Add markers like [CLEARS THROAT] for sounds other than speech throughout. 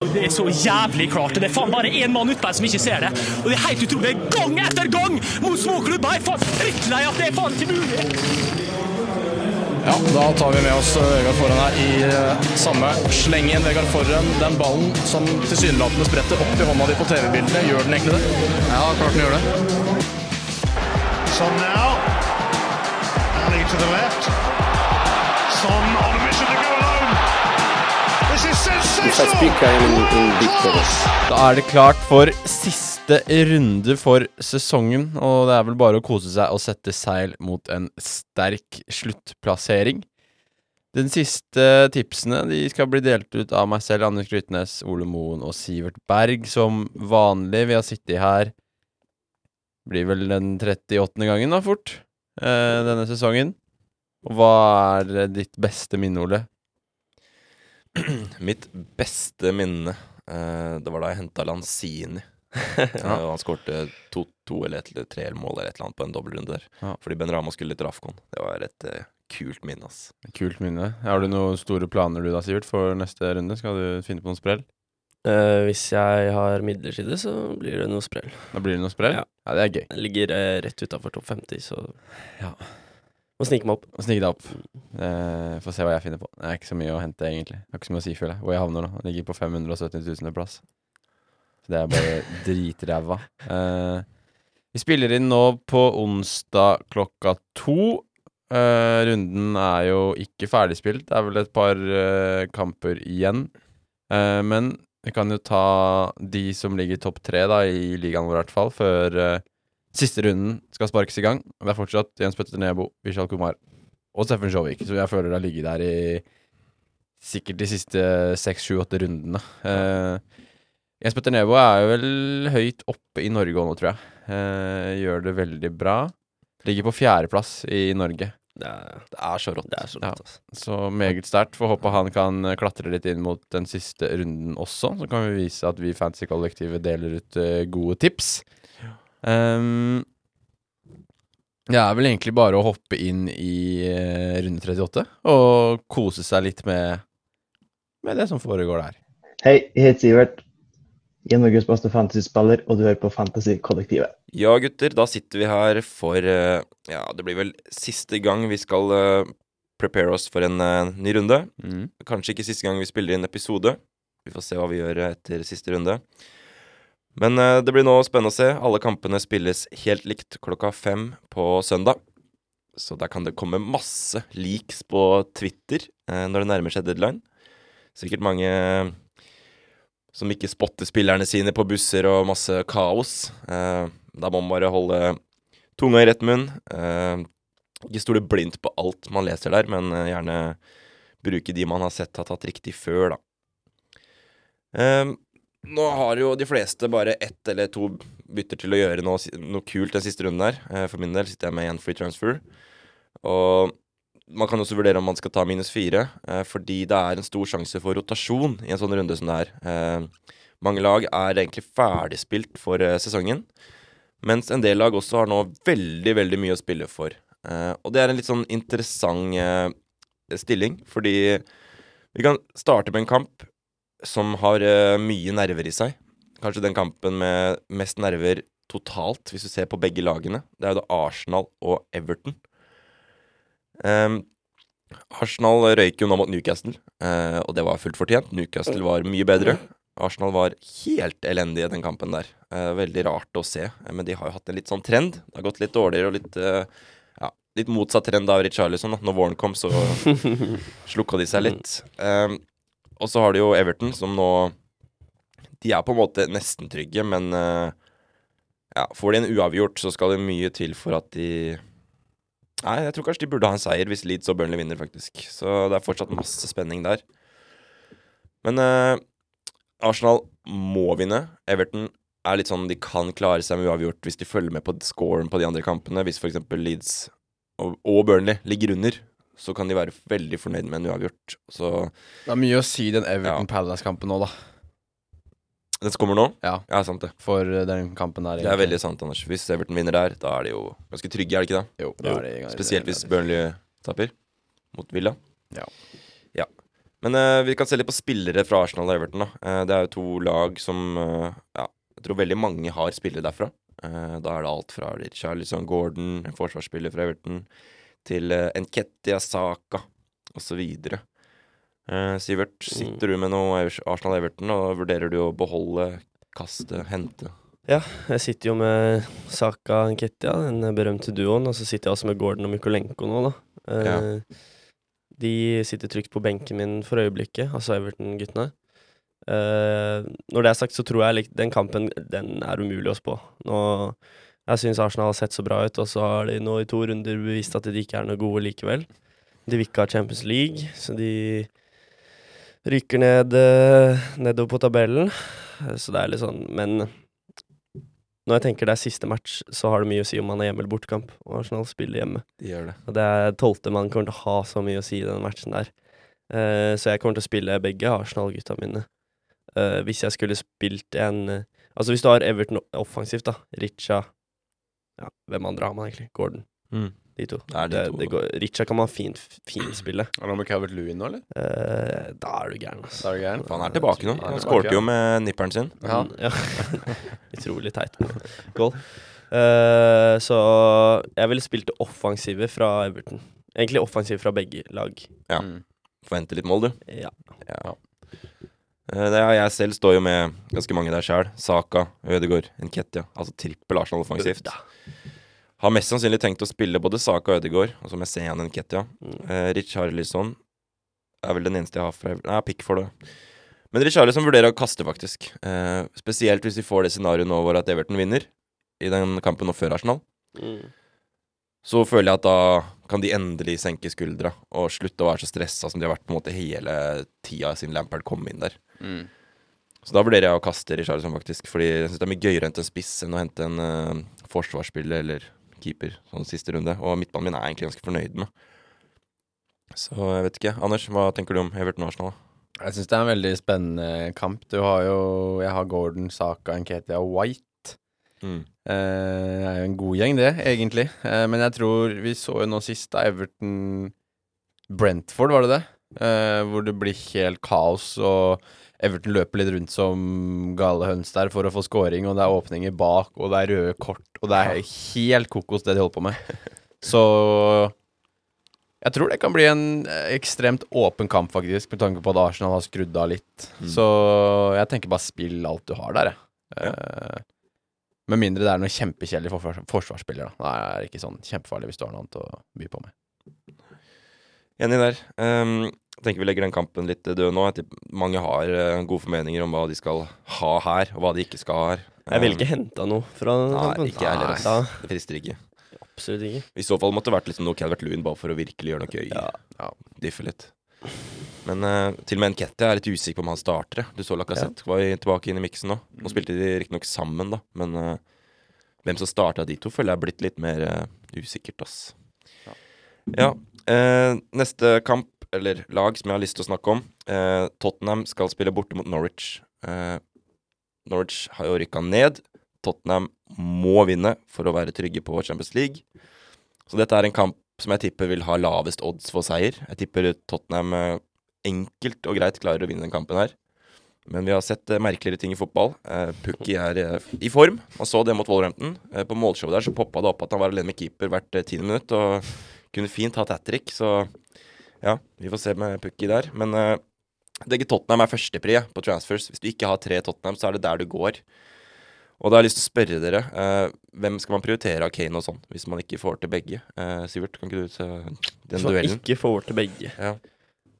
Det er så jævlig klart. og Det er faen bare én mann ute her som ikke ser det. Og det er helt utrolig. Gang etter gang mot småklubber! Jeg er faen drittlei at det er faen ikke mulig. Ja, da tar vi med oss eh, Vegard Forhen her i samme. samme slengen. Vegard Forhen, den ballen som tilsynelatende spretter opp i hånda di på TV-bildene, gjør den egentlig det? Ja, klart den gjør det. Sånn now. Ali to the left. Son on mission to go Da er det klart for siste runde for sesongen, og det er vel bare å kose seg og sette seil mot en sterk sluttplassering. Den siste tipsene de skal bli delt ut av meg selv, Anders Grytnes, Ole Moen og Sivert Berg, som vanlig. Vi har sittet her Blir vel den 38. gangen, da, fort, eh, denne sesongen. Og hva er ditt beste minne, Ole? [CLEARS THROAT] Mitt beste minne eh, Det var da jeg henta Lanzini. [LAUGHS] Og han skårte to, to eller et, eller tre mål eller et eller annet på en dobbeltrunde der. Ja. Fordi Ben Rama skulle til Rafkon. Det var et uh, kult minne, ass. Kult minne. Har du noen store planer du da, Sivert, for neste runde? Skal du finne på noen sprell? Uh, hvis jeg har midlertidig, så blir det noe sprell. Da blir det noe sprell? Ja. Ja, det er gøy. Jeg ligger uh, rett utafor topp 50, så Ja. Må snike meg opp. Må snike deg opp. Uh, Få se hva jeg finner på. Det er ikke så mye å hente, egentlig. Det har ikke så mye å si, føler jeg. Hvor jeg havner nå. Jeg ligger på 570 000. plass. Så det er bare [LAUGHS] dritræva. Uh, vi spiller inn nå på onsdag klokka to. Uh, runden er jo ikke ferdigspilt. Det er vel et par eh, kamper igjen. Eh, men vi kan jo ta de som ligger i topp tre da, i ligaen vår, i hvert fall, før eh, siste runden skal sparkes i gang. Det er fortsatt Jens Petter Nebo, Vishal Kumar og Steffen Sjåvik, så jeg føler det har ligget der i sikkert de siste seks, sju, åtte rundene. Uh, Jens Petter Nebo er jo vel høyt oppe i Norge nå, tror jeg. Uh, gjør det veldig bra. Ligger på fjerdeplass i Norge. Det er, Det er så rått. er så Ja. rått, altså. Så meget sterkt. Får håpe han kan klatre litt inn mot den siste runden også. Så kan vi vise at vi i Fantasy-kollektivet deler ut eh, gode tips. Ehm, det er vel egentlig bare å hoppe inn i uh, runde 38 og kose seg litt med, med det som foregår der. Hei, jeg heter Sivert. Jeg er Norges beste fantasyspiller, og du hører på Fantasy-kollektivet. Ja, gutter, da sitter vi her for uh, Ja, det blir vel siste gang vi skal uh, prepare oss for en ny runde. Mm. Kanskje ikke siste gang vi spiller inn episode. Vi får se hva vi gjør etter siste runde. Men eh, det blir nå spennende å se. Alle kampene spilles helt likt klokka fem på søndag. Så der kan det komme masse leaks på Twitter eh, når det nærmer seg deadline. Sikkert mange eh, som ikke spotter spillerne sine på busser og masse kaos. Da må man bare holde tunga i rett munn. Ikke stole blindt på alt man leser der, men gjerne bruke de man har sett har tatt riktig før, da. Nå har jo de fleste bare ett eller to bytter til å gjøre noe, noe kult den siste runden her. Eh, for min del sitter jeg med én free transfer. Og man kan også vurdere om man skal ta minus fire, eh, fordi det er en stor sjanse for rotasjon i en sånn runde som det er. Eh, mange lag er egentlig ferdigspilt for sesongen, mens en del lag også har nå veldig, veldig mye å spille for. Og det er en litt sånn interessant stilling, fordi vi kan starte med en kamp som har uh, mye nerver i seg. Kanskje den kampen med mest nerver totalt, hvis du ser på begge lagene. Det er jo da Arsenal og Everton. Um, Arsenal røyk jo nå mot Newcastle, uh, og det var fullt fortjent. Newcastle var mye bedre. Arsenal var helt elendige den kampen der. Uh, veldig rart å se, men de har jo hatt en litt sånn trend. Det har gått litt dårligere og litt ja, litt motsatt trend av Richarlison. da. Når våren kom, så [LAUGHS] slukka de seg litt. Ehm, og så har de jo Everton, som nå De er på en måte nesten trygge, men uh, ja, får de en uavgjort, så skal det mye til for at de Nei, jeg tror kanskje de burde ha en seier hvis Leeds og Burnley vinner, faktisk. Så det er fortsatt masse spenning der. Men uh, Arsenal må vinne. Everton er litt sånn de kan klare seg med uavgjort hvis de følger med på scoren på de andre kampene. Hvis f.eks. Leeds og, og Burnley ligger under, så kan de være veldig fornøyd med en uavgjort. Så Det er mye å si den Everton Palace-kampen nå, da. den som kommer nå, Ja, ja, sant det. for eh, den kampen der. Det er veldig sant, Anders. Hvis Everton vinner der, da er de jo ganske trygge, er det ikke det? Jo, da er det ganske. Spesielt hvis Burnley taper mot Villa. Ja. Ja. Men uh, vi kan se litt på spillere fra Arsenal og Everton. da. Uh, det er jo to lag som uh, ja, jeg tror veldig mange har spillere derfra. Da er det alt fra Richarlison Gordon, en forsvarsspiller fra Everton, til uh, Nketia Saka osv. Uh, Sivert, sitter du med noe Arsenal-Everton, og vurderer du å beholde, kaste, hente? Ja, Jeg sitter jo med Saka Nketia, den berømte duoen, og så sitter jeg også med Gordon og Mykolenko nå, da. Eh, De sitter trygt på benken min for øyeblikket, altså Everton-guttene. Uh, når det er sagt, så tror jeg lik- den kampen den er umulig å spå. Nå, jeg syns Arsenal har sett så bra ut, og så har de nå i to runder bevist at de ikke er noe gode likevel. De vil ikke ha Champions League, så de rykker ned eh, nedover på tabellen. Så det er litt sånn Men når jeg tenker det er siste match, så har det mye å si om man er hjemme eller bortekamp. Og Arsenal spiller hjemme. De gjør det. Og det er tolvte man kommer til å ha så mye å si i den matchen der. Uh, så jeg kommer til å spille begge Arsenal-gutta mine. Uh, hvis jeg skulle spilt en uh, Altså hvis du har Everton offensivt, da. Richa Ja, hvem andre har man egentlig? Gordon. De to. Det er de to, det går, Richard kan man fint, fint spille. Er det med Calvert Lewin nå, eller? Eh, da er du gæren, altså. Da er du gæren. Han er tilbake nå. Han skålte skårte jo ja. med nipperen sin. Ja. Mm, ja. [LAUGHS] Utrolig teit goal. Eh, så jeg ville spilt det offensive fra Everton. Egentlig offensiv fra begge lag. Ja. Mm. Forvente litt mål, du. Ja. Ja. Eh, er, jeg selv står jo med ganske mange der sjøl. Saka, Ødegaard, Nketia. Altså trippel Arsenal offensivt. Har mest sannsynlig tenkt å spille både Saka og Ødegaard, og så se igjen Nketia. Mm. Eh, Rich Harlison er vel den eneste jeg har fra. Nei, pick for det. Men Richarlison vurderer å kaste, faktisk. Eh, spesielt hvis vi får det scenarioet nå hvor at Everton vinner i den kampen nå før Arsenal. Mm. Så føler jeg at da kan de endelig senke skuldra og slutte å være så stressa som de har vært på en måte hele tida siden Lampard kom inn der. Mm. Så da vurderer jeg å kaste Richarlison, faktisk. Fordi jeg syns det er mye gøyere å hente en spiss enn å hente en uh, forsvarsspiller eller keeper sånn siste runde. Og midtbanen min er jeg egentlig ganske fornøyd med. Så jeg vet ikke. Anders, hva tenker du om Everton Arsenal? Jeg syns det er en veldig spennende kamp. Du har jo Jeg har Gordon, Saka, Nketia og White. Mm. Eh, det er jo en god gjeng, det, egentlig. Eh, men jeg tror vi så jo nå sist, da Everton Brentford, var det det? Eh, hvor det blir helt kaos, og Everton løper litt rundt som gale høns der for å få scoring, og det er åpninger bak, og det er røde kort, og det er helt kokos, det de holder på med. Så jeg tror det kan bli en ekstremt åpen kamp, faktisk, med tanke på at Arsenal har skrudd av litt. Mm. Så jeg tenker bare spill alt du har der, jeg. Eh, med mindre det er noen kjempekjedelig forsvars forsvarsspiller, da. Er det ikke sånn kjempefarlig hvis du har noe annet å by på med. Enig der. Ehm, jeg tenker vi legger den kampen litt død nå. Mange har eh, gode formeninger om hva de skal ha her, og hva de ikke skal ha her. Jeg ville ikke henta noe fra den Nei, kampen. ikke jeg heller. ass. Det frister ikke. absolutt ikke. I så fall måtte det vært liksom noe Calvert Lewin bare for å virkelig gjøre noe gøy. Ja. Ja, diffe litt. Men uh, til og med Nketi er litt usikker på om han starter. Du så Lacassette var tilbake inn i miksen nå. Nå spilte de riktignok sammen, da, men uh, hvem som starta de to, føler jeg er blitt litt mer uh, usikkert, ass. Ja. eh, neste kamp, eller lag, som jeg har lyst til å snakke om. Eh, Tottenham skal spille borte mot Norwich. Eh, Norwich har jo rykka ned. Tottenham må vinne for å være trygge på Champions League. Så dette er en kamp som jeg tipper vil ha lavest odds for seier. Jeg tipper Tottenham eh, enkelt og greit klarer å vinne den kampen her. Men vi har sett eh, merkeligere ting i fotball. Eh, Pukki er eh, i form. Man så det mot Wolverhampton. På målshowet der så poppa det opp at han var alene med keeper hvert tiende minutt og kunne fint hatt hat trick. Så ja, vi får se med Pukki der. Men uh, det Tottenham er førstepri eh, på transfers. Hvis du ikke har tre Tottenham, så er det der du går. Og da har jeg lyst til å spørre dere, uh, hvem skal man prioritere av Kane og sånn, hvis man ikke får til begge? Uh, Sivert, kan ikke du se den hvis duellen? ikke får til begge. Ja.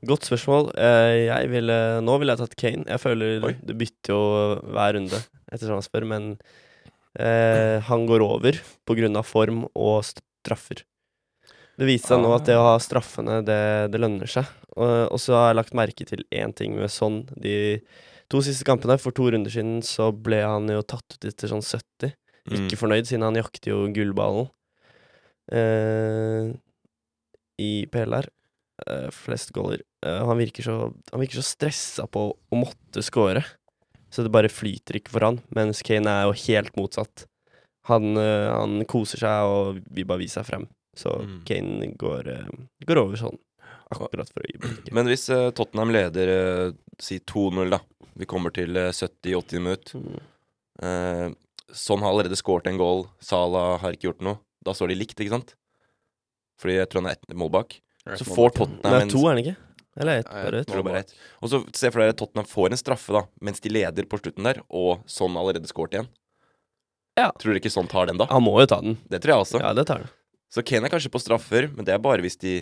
Godt spørsmål. Eh, jeg ville, nå ville jeg tatt Kane. Jeg føler Oi. du bytter jo hver runde etter transfer, men eh, han går over av form og straffer. Det viser seg nå at det å ha straffene, det, det lønner seg. Og, og så har jeg lagt merke til én ting med sånn de to siste kampene. For to runder siden så ble han jo tatt ut etter sånn 70. Mm. Ikke fornøyd, siden han jakter jo gullballen eh, i PLR. Eh, flest goaler. Eh, han, virker så, han virker så stressa på å måtte score. Så det bare flyter ikke for han. Mens Kane er jo helt motsatt. Han, eh, han koser seg og vil bare vise seg frem. Så Mm. Kane går, eh, går over sånn. akkurat for øyeblikket. Men hvis uh, Tottenham leder uh, si 2-0, da. Vi kommer til uh, 70-80 minutt. Mm. Eh, Son har allerede skåret en goal. Salah har ikke gjort noe. Da står de likt, ikke sant? Fordi jeg tror han er ett mål bak. Så får Det Tottenham er to, er han ikke? Eller ett? Nei, Bare ett? bare ett. Og så se for dere at Tottenham får en straffe, da, mens de leder på slutten der, og sånn allerede skåret igjen. Ja. Tror dere ikke sånn tar den, da? Han må jo ta den. Det tror jeg også. Ja, det tar han. Så Kane er kanskje på straffer, men det er bare hvis de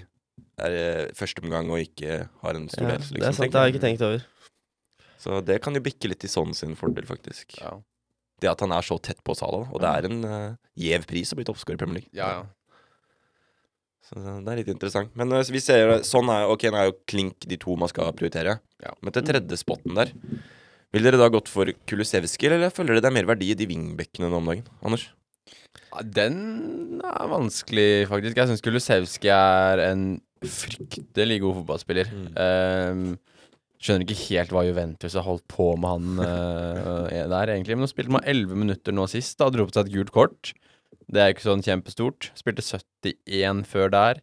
er eh, førsteomgang og ikke har en stor Ja, ledelse. det er sant, det har jeg ikke tenkt over. Så det kan jo bikke litt i Son sin fordel, faktisk. Ja. Det at han er så tett på Salah, og det er en uh, gjev pris å bli toppskårer i Premier League. Ja, ja. Så det er litt interessant. Men uh, vi ser Sånn er, og Kane er jo klink de to man skal prioritere. Ja. Men til tredje spotten der Vil dere da gått for Kulusevski, eller føler dere det er mer verdi i de wingbackene nå om dagen? Anders? Den er vanskelig, faktisk. Jeg syns Kulusevski er en fryktelig god fotballspiller. Mm. Um, skjønner ikke helt hva Juventus har holdt på med han uh, der, egentlig. Men nå spilte man 11 minutter nå sist, da dro på seg et gult kort. Det er ikke sånn kjempestort. Spilte 71 før der.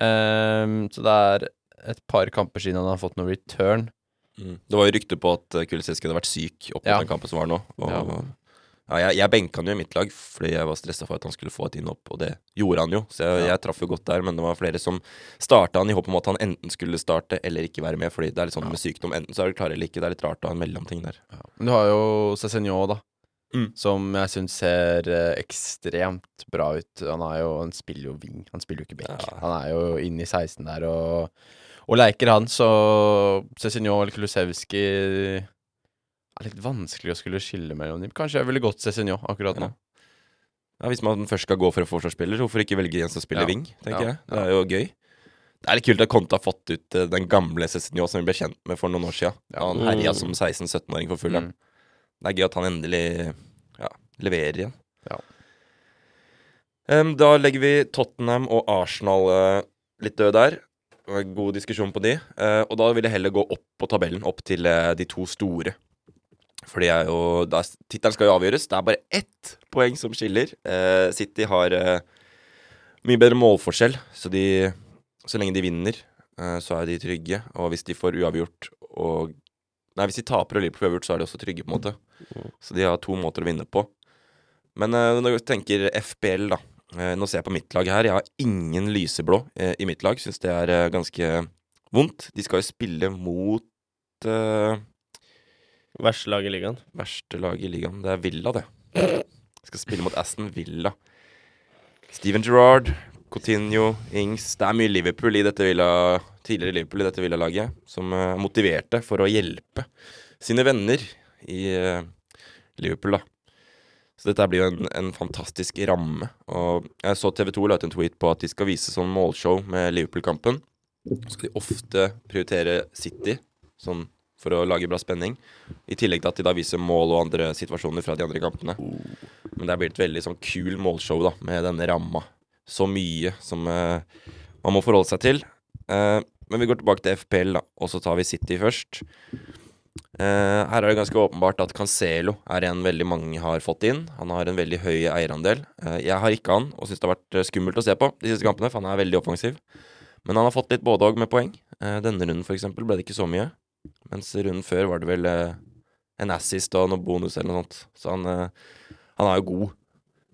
Um, så det er et par kamper siden han har fått noe return. Det var jo rykte på at uh, Kulusevski hadde vært syk opp mot Ja. den kampen som var nå. Og, Ja. Ja. jeg, jeg benka han jo i mitt lag fordi jeg var stressa for at han skulle få et innhopp, og det gjorde han jo. Så jeg, jeg traff jo godt der, men det var flere som starta han i håp om at han enten skulle starte eller ikke være med, fordi det er litt sånn med sykdom. Enten så er du klar eller ikke. Det er litt rart å ha en mellomting der. Men du har jo Cézinho, da. Mm. Som jeg syns ser eh, ekstremt bra ut. Han, jo, han spiller jo wing, han spiller jo ikke back. Ja. Han er jo inne i 16 der og, og leker, han. Så Cézinho eller Kulusevski er litt vanskelig å skulle skille mellom dem. Kanskje jeg ville gått Cézinho akkurat nå. Ja, Hvis man først skal gå for en forsvarsspiller, så hvorfor ikke velge en som spiller wing? tenker jeg. Det er jo gøy. Det er litt kult at Conte har fått ut eh, den gamle Cézinho som vi ble kjent med for noen år siden. Ja. Han herja som 16-17-åring for full. Mm. Det er gøy at han endelig ja, leverer igjen. Ja. Um, da legger vi Tottenham og Arsenal uh, litt døde der. God diskusjon på de. Uh, og da vil jeg heller gå opp på tabellen, opp til uh, de to store. For det er jo Tittelen skal jo avgjøres. Det er bare ett poeng som skiller. Eh, City har eh, mye bedre målforskjell, så de Så lenge de vinner, eh, så er de trygge. Og hvis de får uavgjort og Nei, hvis de taper og Liverpool uavgjort, så er de også trygge, på en måte. Så de har to måter å vinne på. Men eh, når jeg tenker FBL, da. Eh, nå ser jeg på mitt lag her. Jeg har ingen lyseblå eh, i mitt lag. Syns det er ganske vondt. De skal jo spille mot Verste lag i ligaen. verste lag i ligaen. Det er Villa, det. Jeg Skal spille mot Aston Villa. Steven Gerrard, Coutinho, Ings Det er mye Liverpool i dette Villa tidligere Liverpool i dette Villa-laget, som er motiverte for å hjelpe sine venner i eh, Liverpool, da. Så dette blir jo en, en fantastisk ramme. Og jeg så TV 2 la ut en tweet på at de skal vise sånn målshow med Liverpool-kampen. Så skal de ofte prioritere City, sånn for å lage bra spenning. I tillegg til at de da viser mål og andre situasjoner fra de andre kampene. Men det er et veldig sånn kul målshow da, med denne ramma. Så mye som uh, man må forholde seg til. Uh, men vi går tilbake til FPL, da, og så tar vi City først. Uh, her er det ganske åpenbart at Cancelo er en veldig mange har fått inn. Han har en veldig høy eierandel. Jeg har ikke han, og syns det har vært skummelt å se på de siste kampene, for han er veldig offensiv. Men han har fått litt både og med poeng. Denne runden for eksempel ble det ikke så mye. Mens runden før var det vel eh, en assist og noe bonus eller noe sånt. Så han, eh, han er jo god,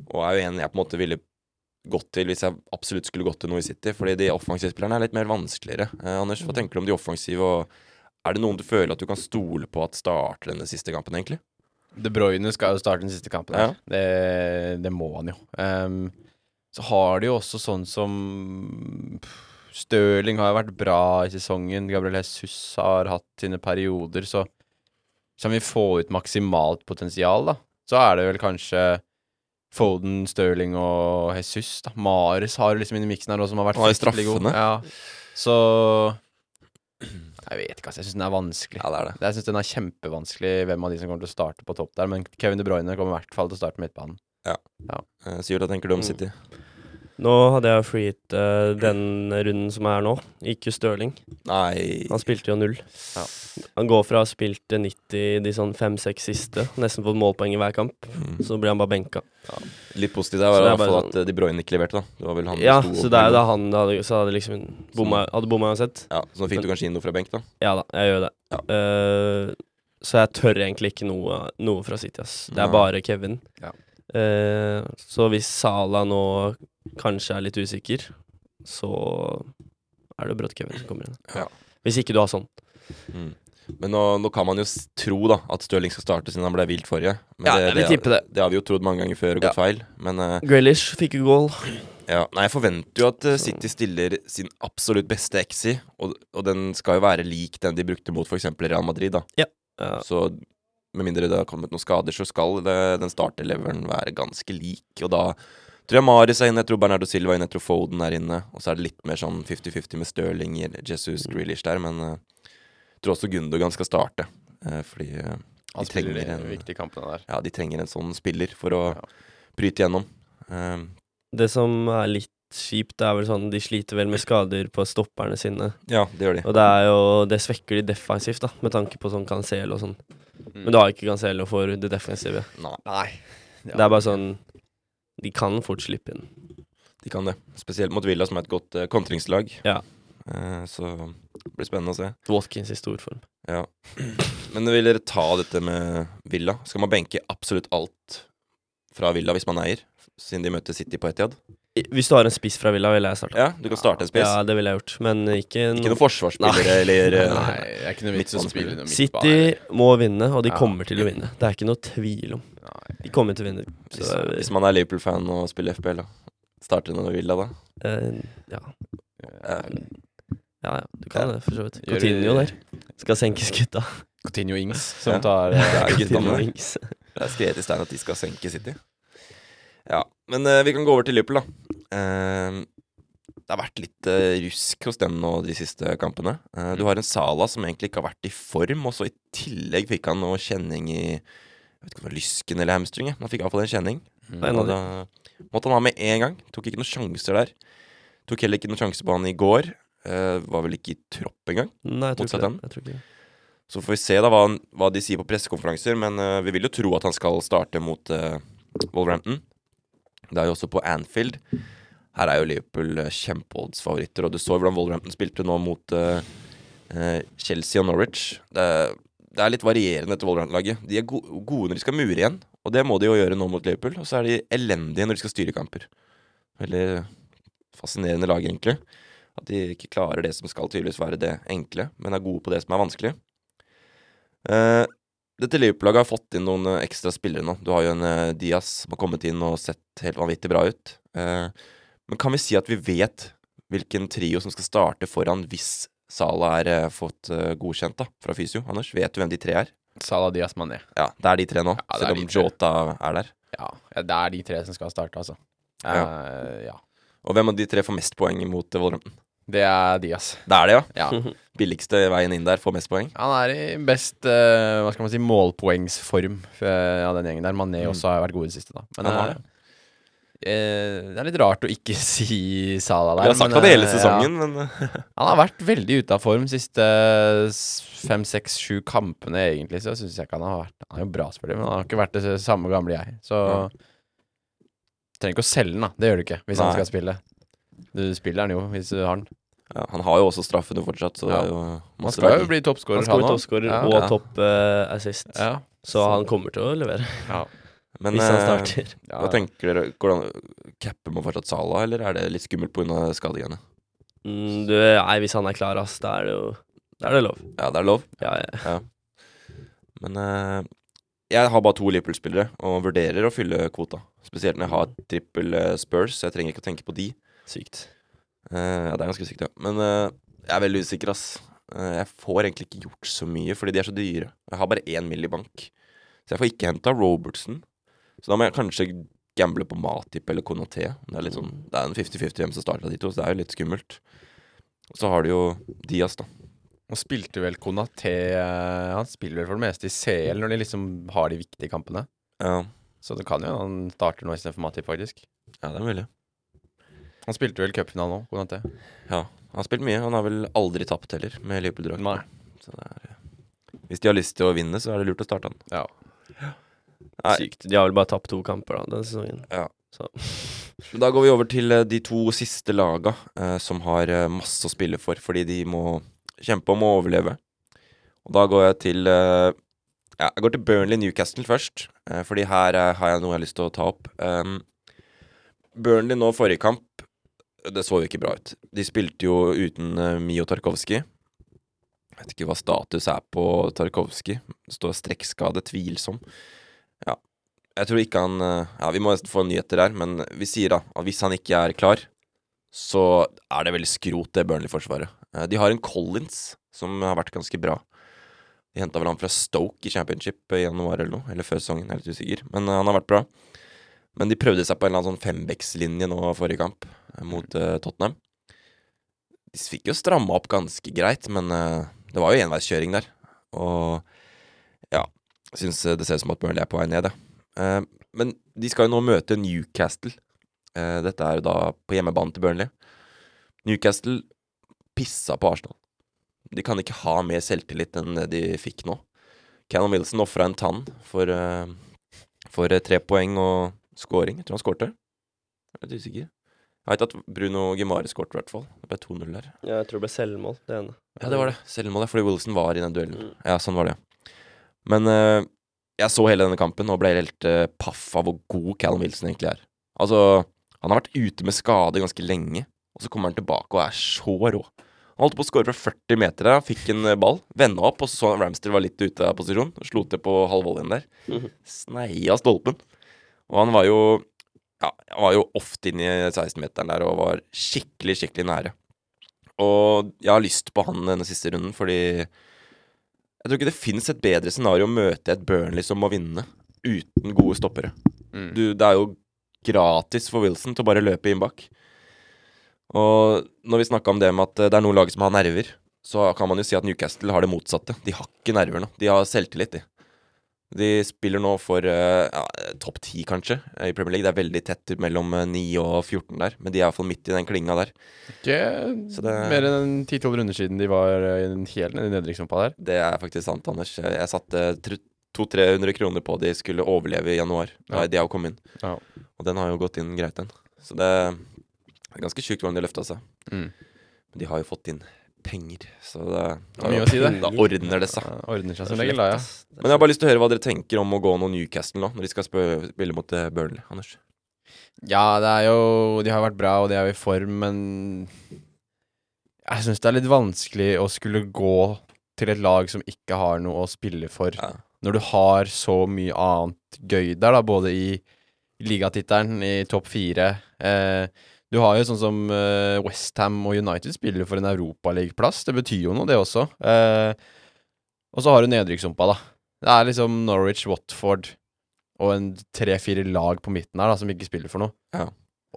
og er jo en jeg på en måte ville gått til hvis jeg absolutt skulle gått til noe i City. Fordi de offensive spillerne er litt mer vanskeligere. Eh, Anders, hva tenker du om de offensive? og er det noen du føler at du kan stole på at starter denne siste kampen, egentlig? De Bruyne skal jo starte den siste kampen Ja. Det, det må han jo. Um, så har de jo også sånn som Stirling har jo vært bra i sesongen. Gabriel Jesus har hatt sine perioder, så som vi får ut maksimalt potensial, da, så er det vel kanskje Foden, Stirling og Jesus. da Mares har liksom inn i miksen her og som har vært fryktelig god. Ja. Så Jeg vet ikke, altså. Jeg syns den er vanskelig. Ja, det er det. Jeg syns den er kjempevanskelig hvem av de som kommer til å starte på topp der, men Kevin De Bruyne kommer i hvert fall til å starte midtbanen. Ja Sivert, hva tenker du om Mm. Nå hadde jeg freehit uh, den runden som er nå. Ikke Stirling. Nei Han spilte jo null. Ja. Han går fra å ha spilt 90 de sånn fem-seks siste, nesten fått målpoeng i hver kamp. Mm. Så blir han bare benka. Litt positivt der var Så i det er hvert fall at eh, De Bruyne ikke leverte, da. Det var vel han Ja, så det er da han hadde, så hadde liksom bomma, hadde bomma uansett. Ja, Så nå fikk du kanskje inn noe fra benk, da. Ja da, jeg gjør det. Ja. Uh, så jeg tør egentlig ikke noe, noe fra City, ass. Det er bare Kevin. Ja. Uh, så hvis Sala nå kanskje er litt usikker, så er det brått Kevin som kommer inn. Ja. Hvis ikke du har sånn. Mm. Men nå, nå kan man jo tro da at Stirling skal starte siden han ble vilt forrige. Men Ja, det, jeg vil det, tippe det. det har vi jo trodd mange ganger før og gått feil. Men uh, Grealish fikk jo goal. ja, nei, jeg forventer jo at uh, City stiller sin absolutt beste exi, og, og den skal jo være lik den de brukte mot f.eks. Real Madrid. da Ja. Så med mindre det har kommet noen skader, så skal det, den starteleveren være ganske lik. Og da tror jeg Maris er inne, jeg tror Bernardo Silva er inne, jeg tror Foden er inne. Og så er det litt mer sånn 50-50 med Stirling, Jesus, Grealish der. Men eh, jeg tror også Gundogan skal starte. eh, fordi eh, de trenger en, der. ja, de trenger en sånn spiller for å bryte gjennom. Um, Det som er litt kjipt, er vel sånn de sliter vel med skader på stopperne sine. ja, det gjør de. Og det er jo Det svekker de defensivt, da, med tanke på sånn Cancelo og sånn. Men du har ikke Cancelo for det defensive. Nei. Det er bare sånn De kan fort slippe inn. De kan det. Spesielt mot Villa, som er et godt uh, kontringslag. Ja. Uh, så det blir spennende å se. Watkins i stor form. Ja. [CLEARS THROAT] Men vil dere ta dette med Villa? Skal man benke absolutt alt fra Villa hvis man eier, siden de møter City på Etiad? Hvis du har en spiss fra Villa, ville jeg starta. Ja, du kan starte en spiss. Ja, det ville jeg gjort, men ikke Ikke noen forsvarsspillere eller eh, [LAUGHS] Nei, det er ikke noe vits å spille noe City må vinne, og de Ja. kommer til å vinne. Det er ikke noe tvil om. De kommer til å vinne. Så, hvis, hvis man er Liverpool-fan og spiller FPL, da. Starter når du vil, da? Uh, ja. Uh, ja, ja, du kan det, for så vidt. Coutinho der. Skal senkes gutta. Coutinho Ings, [LAUGHS] som Ja. tar eh, guttene [LAUGHS] Coutinho. Ings. Det er skrevet i stein at de skal senke City. Ja, men uh, vi kan gå over til Liverpool, da. Det har vært litt rusk hos dem nå de siste kampene. Eh, du har en Sala som egentlig ikke har vært i form, og så i tillegg fikk han noe kjenning i jeg vet ikke om det var lysken eller hamstring. Man fikk iallfall en kjenning. Mm. da måtte han ha med en gang. Tok ikke noen sjanser der. Tok heller ikke noen sjanse på han i går. Uh, var vel ikke i tropp engang. Nei, jeg tror ikke det. Jeg tror ikke det. Så får vi se da hva, han- hva de sier på pressekonferanser, men uh, vi vil jo tro at han skal starte mot uh, Wolverhampton. Det er jo også på Anfield. Her er jo Liverpool uh, kjempeoddsfavoritter, og du så hvordan Wolverhampton spilte nå mot uh, Chelsea og Norwich. Det, er- det er litt varierende etter Wolverhampton-laget. De er gode når de skal mure igjen, og det må de jo gjøre nå mot Liverpool. Og så er de elendige når de skal styre kamper. Veldig fascinerende lag, egentlig. At de ikke klarer det som skal tydeligvis være det enkle, men er gode på det som er vanskelig. Uh, dette Liverpool-laget har fått inn noen eh, ekstra spillere nå. Du har jo en uh, Diaz som har kommet inn og sett helt vanvittig bra ut. Uh, men kan vi si at vi vet hvilken trio som skal starte foran hvis Salah er eh, fått eh, godkjent da, fra fysio? Anders, vet du hvem de tre er? Sala Diaz Mané. Ja, det er de tre nå, Ja, selv om. Jota er der. Ja, det er de tre som skal starte, altså. Ja. Eh, ja. Og hvem av de tre får mest poeng mot eh, Wolverhampton? Det er Diaz. Det er det, ja. Ja. [LAUGHS] Billigste veien inn der får mest poeng. Han er i best uh, hva skal man si, målpoengsform eh, av den gjengen der. Mané Mm. også har vært god i det siste, da. Men Han har eh, eh, det er litt rart å ikke [LAUGHS] si Salah Vi der. har sagt men, det hele sesongen, sesongen, men [LAUGHS] Han har vært veldig ute av form siste fem, seks, sju kampene, egentlig. Så syns jeg ikke han har vært Han er jo bra spiller, men han har ikke vært det samme gamle jeg. Så Ja. trenger ikke å selge den, da. Det gjør du ikke hvis Nei. han skal spille. Du spiller han jo hvis du har den. ja, han har jo også straffene fortsatt, så det er jo Han skal jo bli toppskårer, Han også. toppskårer Ja. og Ja. topp uh, assist, Ja. så han kommer til å levere Men hvis han eh, starter. Ja. [LAUGHS] hva tenker dere? hvordan Capper man fortsatt Sala, eller er det litt skummelt pga. skadegreiene? Mm, du, nei, hvis han er klar, ass, da er det jo Da er det lov. Ja, det er lov. Ja, ja. Men eh, jeg har bare to Liverpool-spillere og vurderer å fylle kvota. Spesielt når jeg har trippel eh, Spurs, så jeg trenger ikke å tenke på de. Sykt. Eh, ja, det er ganske sykt, ja. Men eh, jeg er veldig usikker, ass. Eh, jeg får egentlig ikke gjort så mye, fordi de er så dyre. Jeg har bare én mill. i bank. Så jeg får ikke henta Robertson. Så da må jeg kanskje gamble på Matip eller Konaté. Det er litt sånn Det er en 50-50 hvem som starter de to, så det er jo litt skummelt. Og så har du jo Diaz, da. Og spilte vel Konaté eh, Han spiller vel for det meste i CL når de liksom har de viktige kampene. Ja, Så det kan jo han starter nå istedenfor Matip, faktisk. ja det er mulig. Han spilte vel cupfinalen òg, Konaté. Ja, han har spilt mye. Han har vel aldri tapt heller, med Liverpool-drakt. Er, hvis de har lyst til å vinne, så er det lurt å starte han. Ja. Nei. Sykt. De har vel bare tapt to kamper da, denne sesongen. Ja. Så [LAUGHS] Da går vi over til eh, de to siste laga eh, som har eh, masse å spille for, fordi de må kjempe om å overleve. Og da går jeg til eh, Ja, jeg går til Burnley Newcastle først, eh, fordi her eh, har jeg noe jeg har lyst til å ta opp. Um, Burnley nå forrige kamp, det så jo ikke bra ut. De spilte jo uten eh, Mio Tarkovskij. Jeg vet ikke hva status er på Tarkovskij. Det står strekkskade, tvilsom. Ja. Jeg tror ikke han eh, Ja, vi må nesten få nyheter der, men vi sier da at hvis han ikke er klar, så er det veldig skrot, det Burnley-forsvaret. Eh, De har en Collins som har vært ganske bra. De henta vel han fra Stoke i championship i januar eller noe, eller før sesongen, jeg er litt usikker. Men eh, han har vært bra. Men de prøvde seg på en eller annen sånn fembeckslinje nå forrige kamp, mot uh, Tottenham. De fikk jo stramma opp ganske greit, men uh, det var jo enveiskjøring der. Og syns det ser ut som at Burnley er på vei ned, ja. Eh, men de skal jo nå møte Newcastle. Eh, dette er jo da på hjemmebane til Burnley. Newcastle pissa på Arsenal. De kan ikke ha mer selvtillit enn det de fikk nå. Callum Wilson ofra en tann for, eh, for eh, tre poeng og scoring. Jeg tror han skårte. Jeg er litt usikker. Jeg vet at Bruno Gimari skårte, i hvert fall. Det ble 2-0 der. ja, jeg tror det ble selvmål, det ene. Ja, det var det. Selvmål, ja, fordi Wilson var i den duellen. Mm. Ja, sånn var det. Men uh, jeg så hele denne kampen og ble helt uh, paff av hvor god Callum Wilson egentlig er. Altså, han har vært ute med skade ganske lenge, og så kommer han tilbake og er så rå. Han holdt på å skåre fra 40 meter der, han fikk en eh, ball, venda opp, og så så han Ramster var litt ute av posisjon, og slo til på halv volleyen der. Mhm. Sneia stolpen. Og han var jo ja, han var jo ofte inne i 16-meteren der og var skikkelig, skikkelig nære. Og jeg har lyst på han denne siste runden, fordi jeg tror ikke det fins et bedre scenario å møte et Burnley som må vinne, uten gode stoppere. Mm. Du, det er jo gratis for Wilson til å bare løpe inn bak. Og når vi snakka om det med at eh, det er noen lag som har nerver, så kan man jo si at Newcastle har det motsatte. De har ikke nerver nå. De har selvtillit, de. De spiller nå for eh, ja, topp ti, kanskje, i Premier League. Det er veldig tett mellom eh, 9 og 14 der, men de er iallfall midt i den klinga der. Ikke det- mer enn 10-12 runder siden de var eh, i den helt nede i nedrykkssumpa der. Det er faktisk sant, Anders. Jeg satte 200-300 kroner på de skulle overleve i januar. Da Ja. de har kommet inn. Ja. Og den har jo gått inn greit, den. Så det er ganske sjukt hvordan de løfta seg. Mm. Men de har jo fått inn penger, så det, har mye å si, det. da ordner det seg. Ja, ordner seg som regel, da, ja. Men jeg har bare lyst til å høre hva dere tenker om å gå noen Newcastle nå, når de skal spille mot eh, Burnley. Anders. Ja, det er jo De har vært bra, og de er jo i form, men Jeg syns det er litt vanskelig å skulle gå til et lag som ikke har noe å spille for, Ja. når du har så mye annet gøy der, da, både i ligatittelen, i topp fire. Eh, du har jo sånn som uh, Westham og United spiller for en europaligaplass. Det betyr jo noe, det også. Uh, og så har du nedrykkssumpa, da. Det er liksom Norwich, Watford og en tre-fire lag på midten her da, som ikke spiller for noe. Ja.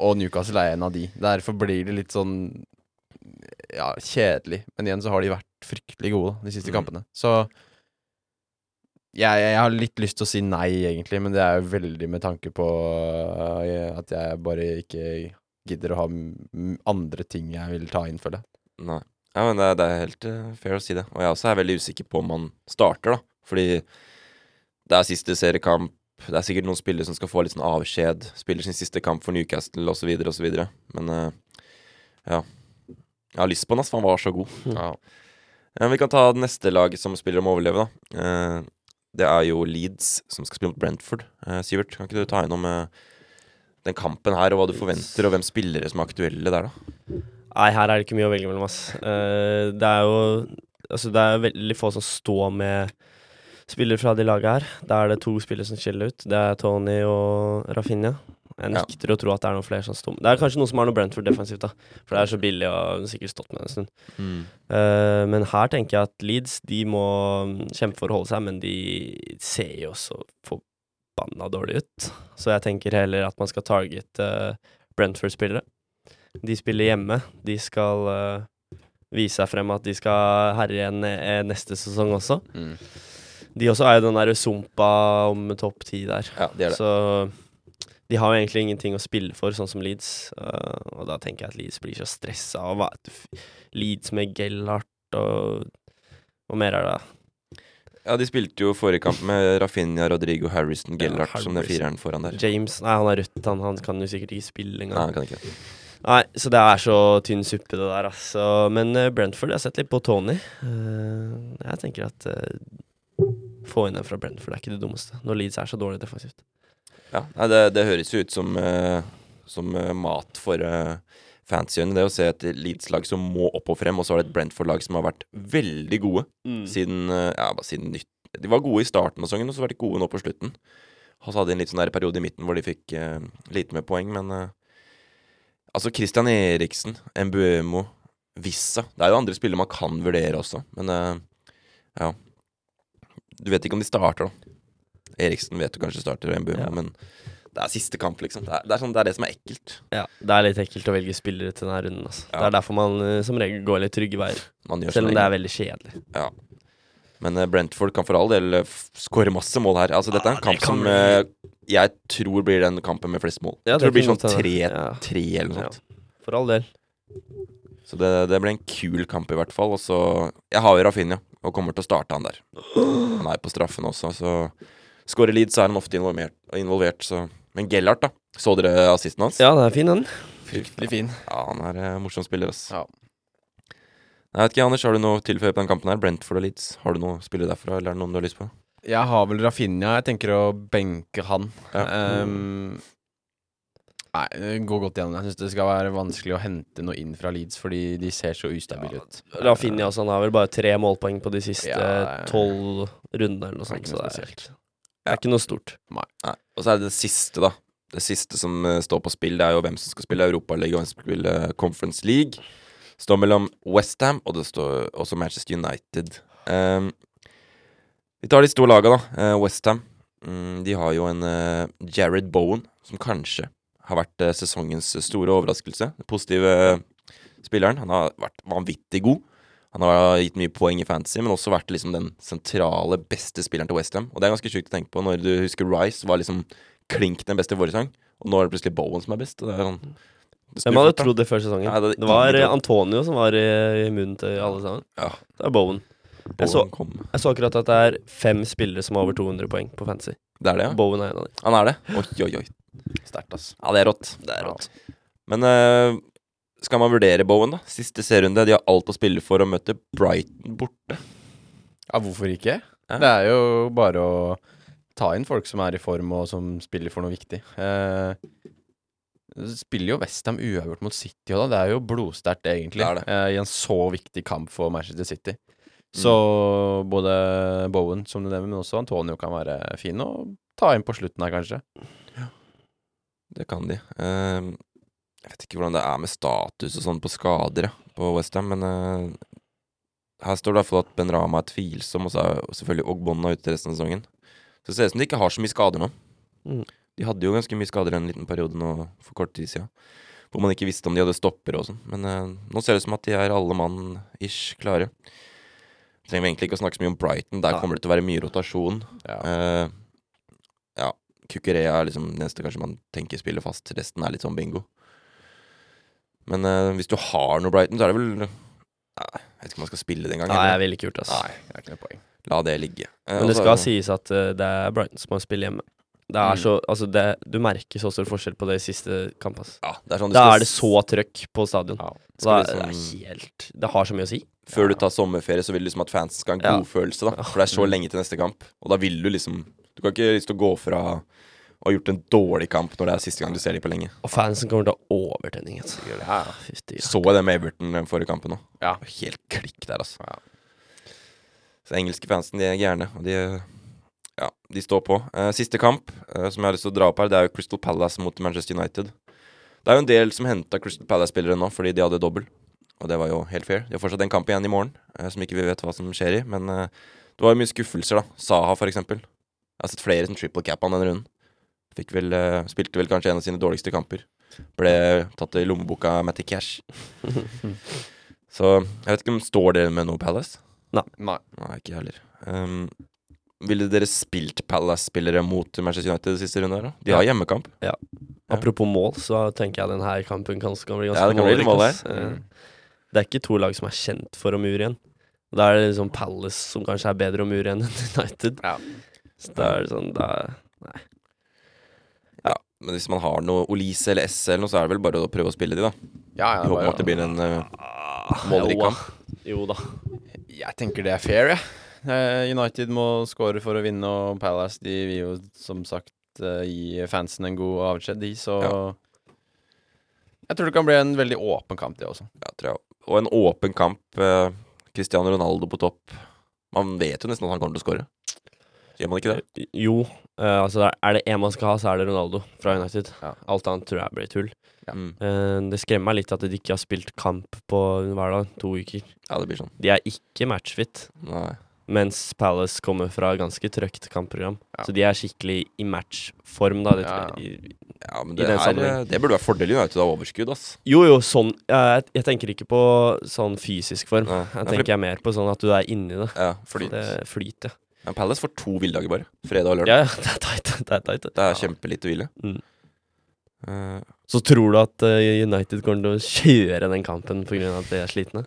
Og Newcastle er en av de. Derfor blir det litt sånn ja, kjedelig. Men igjen så har de vært fryktelig gode da, de siste Mm. kampene. Så jeg, jeg har litt lyst til å si nei, egentlig, men det er jo veldig med tanke på uh, at jeg bare ikke gidder å ha andre ting jeg vil ta inn, føler jeg. Nei. Ja, men det, er- det er helt uh, fair å si det. Og jeg også er veldig usikker på om han starter, da. Fordi det er siste seriekamp. Det er sikkert noen spillere som skal få litt sånn avskjed. Spiller sin siste kamp for Newcastle osv. osv. Men uh, ja. Jeg har lyst på han, ass, for han var så god. [LAUGHS] Ja. Ja, vi kan ta det neste laget som spiller om å overleve, da. Uh, det er jo Leeds som skal spille mot Brentford. Sivert, kan ikke du ta innom eh, den kampen her, og hva du forventer, og hvem spillere som er aktuelle der, da? Nei, her er det ikke mye å velge mellom, ass. Uh, det er jo Altså, det er veldig få som står med spillere fra de lagene her. Da er det to spillere som skiller ut. Det er Tony og Rafinha. Jeg Ja. nekter å tro at det er noen flere som står med. Det er kanskje noen som har noe Brentford defensivt, da. For det er så billig og sikkert stått med en stund. Eh, men her tenker jeg at Leeds de må mm, kjempe for å holde seg, men de ser jo så forbanna dårlig ut. Så jeg tenker heller at man skal targete uh, Brentford-spillere. De spiller hjemme. De skal uh, vise seg frem at de skal herje eh, neste sesong også. Mm. De også er jo den derre sumpa om topp ti der. Ja, det er det. Så De har jo egentlig ingenting å spille for, sånn som Leeds. Uh, og da tenker jeg at Leeds blir så stressa Leeds med Gellhardt og Hva mer er det? Ja, de spilte jo forrige kamp med Rafinha, Rodrigo, Harrison, Ja, som den fireren foran der. James Nei, han er rødt, han, han kan jo sikkert ikke spille Nei, han kan ikke. Nei, så det er så tynn suppe, det der, altså. Men uh, Brentford, jeg har sett litt på Tony. Uh, jeg tenker at uh, Få inn en fra Brentford, det er ikke det dummeste. Når Leeds er så dårlig defensivt. Ja, nei, det, det høres jo ut som, som mat for uh, fancyøyne. Det å se et Leeds-lag som må opp og frem, og så har det et Brentford-lag som har vært veldig gode siden eh, Ja, bare siden nytt. De var gode i starten av sesongen, og så var de gode nå på slutten. Og så hadde de en litt sånn der periode i midten hvor de fikk eh, lite med poeng, men eh, Altså, Christian Eriksen, Mbuemo, Vissa Det er jo andre spillere man kan vurdere også, men eh, ja. Du vet ikke om de starter, da. Eriksen vet du kanskje starter, og Mbuemo, Ja. men det er siste kamp, liksom. Det er, det, er sånn, det er det som er ekkelt. Ja, det er litt ekkelt å velge spillere til denne runden. Altså. Det er derfor man eh, som regel går litt trygge veier. Selv om det er veldig kjedelig. Ja. Men eh, Brentford kan for all del eh, skåre masse mål her. Altså, dette er Ja, en kamp som bli- jeg tror blir den kampen med flest mål. Ja, jeg tror det blir sånn 3-3 Ja. eller noe Ja. sånt. For all del. Så det, det blir en kul kamp i hvert fall. Og så Jeg har jo Rafinha, og kommer til å starte han der. Han er på straffen også, så Skårer Leeds, er han ofte involvert, involvert så Men Gellert, da. Så dere assisten hans? Ja, det er fin, den. Fryktelig fin. Ja, han er eh, morsom spiller, ass. Ja. Jeg vet ikke, Anders, har du noe å tilføye på den kampen her? Brentford og Leeds. Har du noe spillere derfra, eller er det noen du har lyst på? Jeg har vel Rafinha. Jeg tenker å benke han. Ja. Um, nei, det går godt igjennom Jeg syns det skal være vanskelig å hente noe inn fra Leeds, fordi de ser så ustabile ut. Rafinha altså, han har vel bare tre målpoeng på de siste Ja, tolv rundene eller noe sånt. ikke Så det er. Det er ikke noe stort. Nei. Og så er det det siste, da. Det siste som uh, står på spill, det er jo hvem som skal spille Europaligaen og hvem som skal spille Conference League. Det står mellom Westham og det står også Manchester United. Um, vi tar de store laga, da. Uh, Westham. Mm, de har jo en eh, Jared Bowen, som kanskje har vært eh, sesongens store overraskelse. Den positive eh, spilleren. Han har vært vanvittig god. Han har gitt mye poeng i fantasy, men også vært liksom den sentrale, beste spilleren til Westham. Og det er ganske sjukt å tenke på når du husker Rice var liksom klink den beste forrige sang, og nå er det plutselig Bowen som er best. Og det er sånn det Hvem hadde trodd det før sesongen? Ja, det det var eh. Antonio som var i, i munnen til alle sammen. Ja. Det er Bowen. Jeg så, Bowen jeg så akkurat at det er fem spillere som har over 200 poeng på fantasy. Det er det, ja? Bowen er en av dem. Han er det? Oi, oi, oi. Sterkt, ass. Ja, det er rått. Det er rått. Men eh, skal man vurdere Bowen, da? Siste serierunde. De har alt å spille for å møte Brighton borte. Ja, hvorfor ikke? Ja. Det er jo bare å ta inn folk som er i form, og som spiller for noe viktig. Eh, spiller jo Westham uavgjort mot City og da. Det er jo blodsterkt, egentlig. Det det. Eh, I en så viktig kamp for Manchester City. Så både Bowen, som du nevner, men også Antonio kan være fin å ta inn på slutten her, kanskje. Det kan de. Eh, jeg vet ikke hvordan det er med status og sånn på skader ja, på Westham, men uh, her står det i hvert fall at Ben Rama er tvilsom, og så er selvfølgelig Ogbonna ute resten av sesongen. Så det ser ut som de ikke har så mye skader nå. Mm. De hadde jo ganske mye skader en liten periode nå for kort tid siden. Hvor man ikke visste om de hadde stopper og sånn. Men uh, nå ser det ut som at de er alle mann ish klare. Trenger vi egentlig ikke å snakke så mye om Brighton. Der ja. kommer det til å være mye rotasjon. Ja. Uh, ja, Kukurea er liksom neste eneste kanskje man tenker spiller fast. Resten er litt sånn bingo. Men uh, hvis du har noe Brighton, så er det vel Nei, Jeg vet ikke om man skal spille det engang. Nei, jeg ville ikke gjort det. Altså. Nei, det er ikke noe poeng. La det ligge. Eh, Men det skal så- skal sies at uh, det er Brighton som har spille hjemme. Det er Mm. så, altså det, du merker så stor forskjell på det i siste kamp. Altså. Ja, det er sånn Da er det så trøkk på stadion. Ja. Da, liksom, det er liksom- helt Det har så mye å si. Før du tar sommerferie, så vil du liksom at fans skal ha en Ja. god følelse, da. [LAUGHS] For det er så lenge til neste kamp. Og da vil du liksom Du kan ikke lyst til å gå fra ha gjort en dårlig kamp når det er siste gang du ser dem på lenge. Og fansen kommer til å ha overtenning. Altså. Ja. Så jeg det med Everton den forrige kampen òg. Ja. Helt klikk der, altså. Ja. Så engelske fansen, de er gærne, og de Ja, de står på. Uh, siste kamp uh, som jeg har lyst til å dra opp her, det er jo Crystal Palace mot Manchester United. Det er jo en del som henta Crystal Palace-spillere nå fordi de hadde dobbel, og det var jo helt fair. De har fortsatt en kamp igjen i morgen uh, som ikke vi vet hva som skjer i, men eh, det var jo mye skuffelser, da. Saha, for eksempel. Jeg har sett flere som triple cap han denne runden. Fikk vel, eh, spilte vel kanskje en av sine dårligste kamper. Ble tatt i lommeboka av Matty Cash. [LAUGHS] Så jeg vet ikke om står dere med noe Palace? Nei. Nei, ikke jeg heller. Um, Ville dere spilt Palace-spillere mot Manchester United i siste runde? her da? De har hjemmekamp. Ja. Apropos mål, så tenker jeg denne kampen kan bli Ja, ganske det kan bli mål her. Eh, Det er ikke to lag som er kjent for å mure igjen. Da er det liksom Palace som kanskje er bedre å mure igjen enn [LAUGHS] United. Ja. Så da er det sånn da, Men hvis man har noe Olise eller S eller noe, så er det vel bare å prøve å spille de, da. Ja, ja, I håp om at det blir en uh, målrik kamp. Jo da. Jeg tenker det er fair, jeg. Eh, United må score for å vinne, og Palace de vil jo som sagt eh, gi fansen en god avskjed, de, så Ja. Jeg tror det kan bli en veldig åpen kamp, det også. Ja, tror jeg. Og en åpen kamp. eh, Cristiano Ronaldo på topp. Man vet jo nesten at han kommer til å skåre. Gjør man ikke det? Jo, Uh, altså er det én man skal ha, så er det Ronaldo fra United. Ja. Alt annet tror jeg blir tull. Ja. Uh, det skremmer meg litt at de ikke har spilt kamp på hver dag, to uker. Ja, det blir sånn. De er ikke matchfit, Nei. mens Palace kommer fra ganske trøkt kampprogram. Ja. Så de er skikkelig i matchform, da. Det. I, Ja, men det, den er, det burde være fordelen United av overskudd, ass. jo, jo, sånn jeg, jeg tenker ikke på sånn fysisk form. Nei. Jeg Nei, fordi- tenker jeg mer på sånn at du er inni det. Ja, flyt. Det flyt, ja. Ja, Palace får to hviledager bare. Fredag og lørdag. Ja, [LAUGHS] det er tight. Det er tight. Det er kjempelite hvile. Mm. Uh, Så tror du at eh, United kommer til å kjøre den kampen pga. at de er slitne?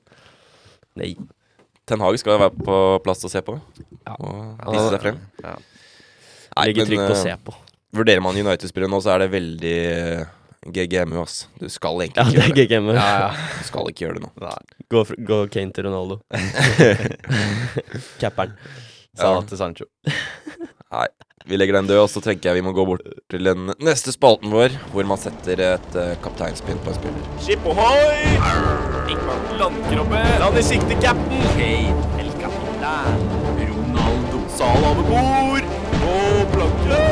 Nei. Ten Hag skal være på plass til å se på. Ja. Og vise seg frem. Ja. Nei, Legge trykk på å eh, se på. Vurderer man United-spillere nå, så er det veldig GGMU, ass. Du skal egentlig Ja, ikke det gjøre det. GGM. Ja, ja. Du skal ikke gjøre det nå. Gå, gå Kane til Ronaldo. [LAUGHS] Capperen. Salah til Sancho. Nei, Vi legger den død, og så tenker jeg vi må gå bort til den neste spalten vår, hvor man setter et uh, kapteinspinn på en spiller. Skip ohoi! Landkroppe. Land i sikte, cap'n. Hey, el capitan. Ronaldo. Sal over bord. Og planke!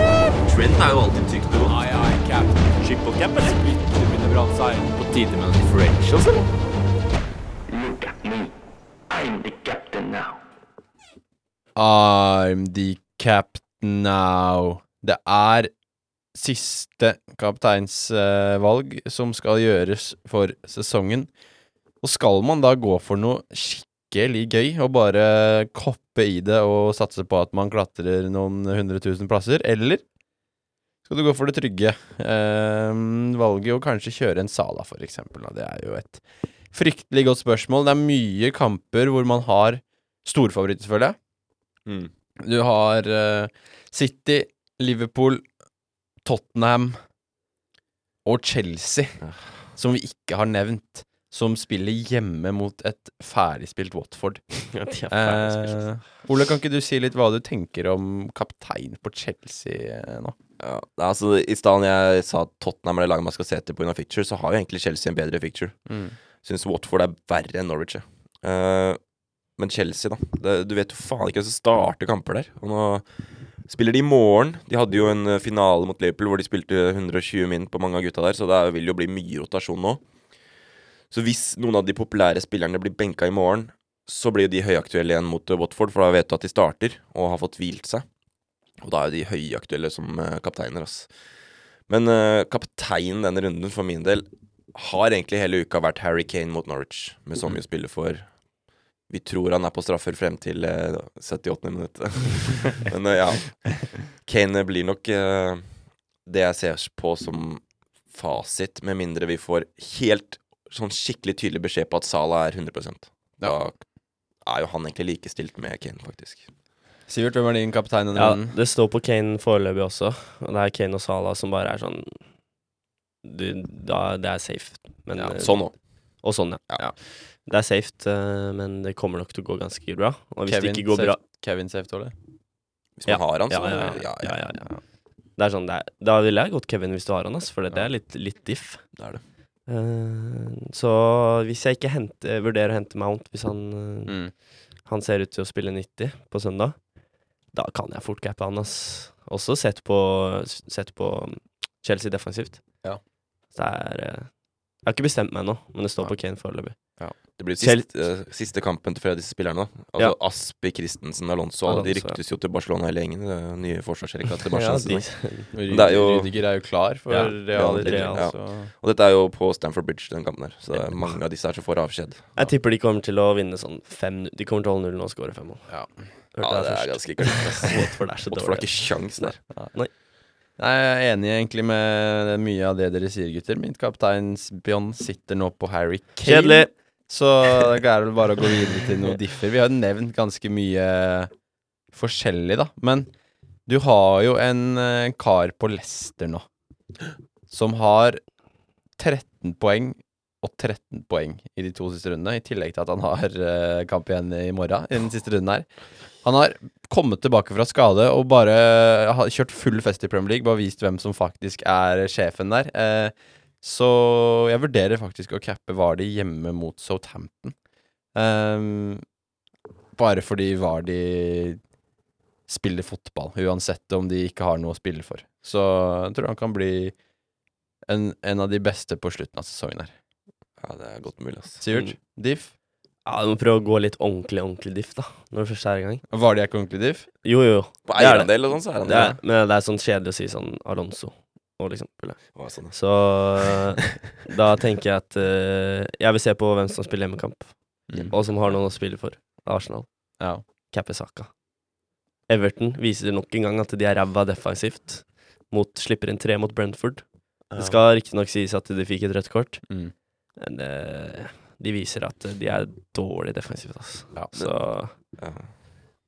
Trent er jo alltid tykk, du. Ai, ai, cap'n. Skip og cap'n, eller? Splitter begynner bra seg. På tide med en differential, eller? I'm the captain now. Det er siste kapteinsvalg som skal gjøres for sesongen. Og skal man da gå for noe skikkelig gøy og bare koppe i det og satse på at man klatrer noen hundre tusen plasser, eller skal du gå for det trygge uh, valget og kanskje kjøre en Sala, for eksempel? Det er jo et fryktelig godt spørsmål. Det er mye kamper hvor man har storfavoritter, føler jeg. Mm. Du har uh, City, Liverpool, Tottenham og Chelsea, som vi ikke har nevnt, som spiller hjemme mot et ferdigspilt Watford. [LAUGHS] Ja, de er ferdigspilt. Uh, Ole, kan ikke du si litt hva du tenker om kaptein på Chelsea eh, nå? Ja, altså I stedet jeg sa Tottenham er det laget man skal se til pga. under så har jo egentlig Chelsea en bedre picture. Syns Watford er verre enn Norwich. jeg. Men Chelsea, da. Det, du vet jo faen ikke hvem som starter kamper der. Og nå spiller de i morgen. De hadde jo en eh, finale mot Liverpool hvor de spilte 120 min på mange av gutta der, så det vil jo bli mye rotasjon nå. Så hvis noen av de populære spillerne blir benka i morgen, så blir de høyaktuelle igjen mot Watford, for da vet du at de starter og har fått hvilt seg. Og da er de høyaktuelle som eh, kapteiner, ass. Men uh, kapteinen denne runden, for min del, har egentlig hele uka vært Harry Kane mot Norwich, med så mye å spille for. Vi tror han er på straffer frem til eh, 78. minutt. [LAUGHS] Men eh, ja. Kane blir nok eh, det jeg ser på som fasit, med mindre vi får helt sånn skikkelig tydelig beskjed på at Salah er 100% Da er jo han egentlig likestilt med Kane, faktisk. Sivert, hvem er din kaptein denne Ja, det står på Kane foreløpig også. Og det er Kane og Salah som bare er sånn du, da, Det er safe. Men, Ja, eh, sånn òg. Og sånn, ja. Ja. Det er safe, eh, men det kommer nok til å gå ganske bra. Og hvis Kevin det ikke går safe, bra Kevin safe, Tolle? Hvis man Ja, har han, så ja, ja, ja, ja, ja. Det er sånn, det er, Da ville jeg gått Kevin hvis du har han, ass, for det, det er litt, litt diff. det er det. Uh, så hvis jeg ikke henter, vurderer å hente Mount, hvis han, eh, Mm. han ser ut til å spille 90 på søndag, da kan jeg fort gape han, ass. Også sett på, sett på um, Chelsea defensivt. Ja. Så det er Jeg har ikke bestemt meg ennå, men det står på Kane foreløpig. Det blir siste, uh, siste kampen til flere av disse spillerne. da Altså Ja. Aspi, Christensen, Alonso. Alonso de ryktes jo til Barcelona hele gjengen. det er Nye forsvarsrekka til [LAUGHS] Ja, Barcelona. det er jo- Rydiger er jo klar for Ja, Real. ja, Real, ja. Og dette er jo på Stamford Bridge, den kampen der. Så det er mange av disse her som får avskjed. jeg tipper de kommer til å vinne sånn 5 De kommer til å holde nullen og score fem mål. Ja. Ja, det er først. ganske klink. [LAUGHS] for Watford er så dårlig. ikke sjans der. Nei, jeg er enig egentlig med mye av det dere sier, gutter. Min kapteinsbjørn sitter nå på Harry Kane. Kjedelig. Så det er vel bare å gå videre til noen differ. Vi har jo nevnt ganske mye forskjellig, da. Men du har jo en eh, kar på Leicester nå som har 13 poeng og 13 poeng i de to siste rundene, i tillegg til at han har eh, kamp igjen i morgen, i den siste runden her. Han har kommet tilbake fra skade og bare har kjørt full fest i Premier League, bare vist hvem som faktisk er sjefen der. Eh, så jeg vurderer faktisk å cappe Vardi hjemme mot Southampton. Um, bare fordi Vardi spiller fotball, uansett om de ikke har noe å spille for. Så jeg tror han kan bli en, en av de beste på slutten av sesongen her. Ja, det er godt mulig, ass. Sivert, diff? Ja, Du må prøve å gå litt ordentlig, ordentlig diff, da. Når det først er i gang. Vardy er ikke ordentlig diff? Jo, jo. På Det er det. eierandel og sånn, så er han Det er, men det er sånn kjedelig å si sånn Alonso, for liksom. ja. Å, sånn, ja. Så da tenker jeg at uh, jeg vil se på hvem som spiller hjemmekamp, Mm. og som har noen å spille for. Arsenal. Ja. Cappe Saka. Everton viser nok en gang at de er ræva defensivt. Mot, slipper inn tre mot Brentford. Det skal riktignok sies at de fikk et rødt kort, Mm. men eh, de viser at de er dårlig defensivt, altså. Ja, Så Ja.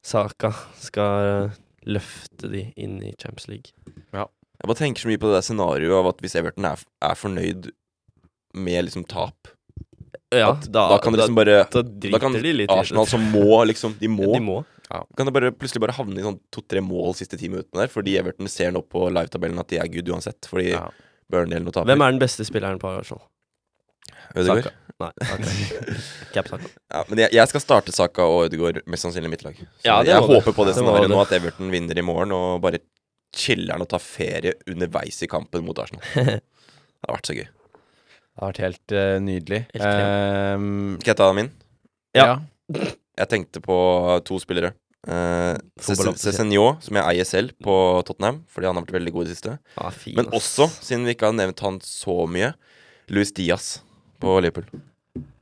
Saka skal løfte de inn i Champions League. Jeg bare tenker så mye på det der scenarioet av at hvis Everton er, er fornøyd med liksom tap, Ja, at da, kan det liksom bare da, da Da kan de litt Arsenal som må liksom De [LAUGHS] må, Ja, de må. kan det bare plutselig bare havne i sånn to-tre mål siste ti minuttene der, fordi Everton ser nå på livetabellen at de er good uansett, fordi Ja. Burnley eller noe taper. Hvem er den beste spilleren på Arsenal? Ødegaard? Nei, Okay. [LAUGHS] Cap Saka. Ja, men jeg, jeg skal starte Saka og Ødegaard mest sannsynlig i mitt lag. Så Ja, jeg håper på det Det scenarioet nå, at Everton vinner i morgen og bare chiller'n og tar ferie underveis i kampen mot Arsenal. [LAUGHS] Det har vært så gøy. Det har vært helt uh, nydelig. Helt. Ehm, Skal jeg ta min? Ja. Jeg tenkte på to spillere. Uh, Cézinho, som jeg eier selv, på Tottenham, fordi han har vært veldig god i det siste. Ah, fin, Men også, siden vi ikke har nevnt han så mye, Luis Diaz på Liverpool.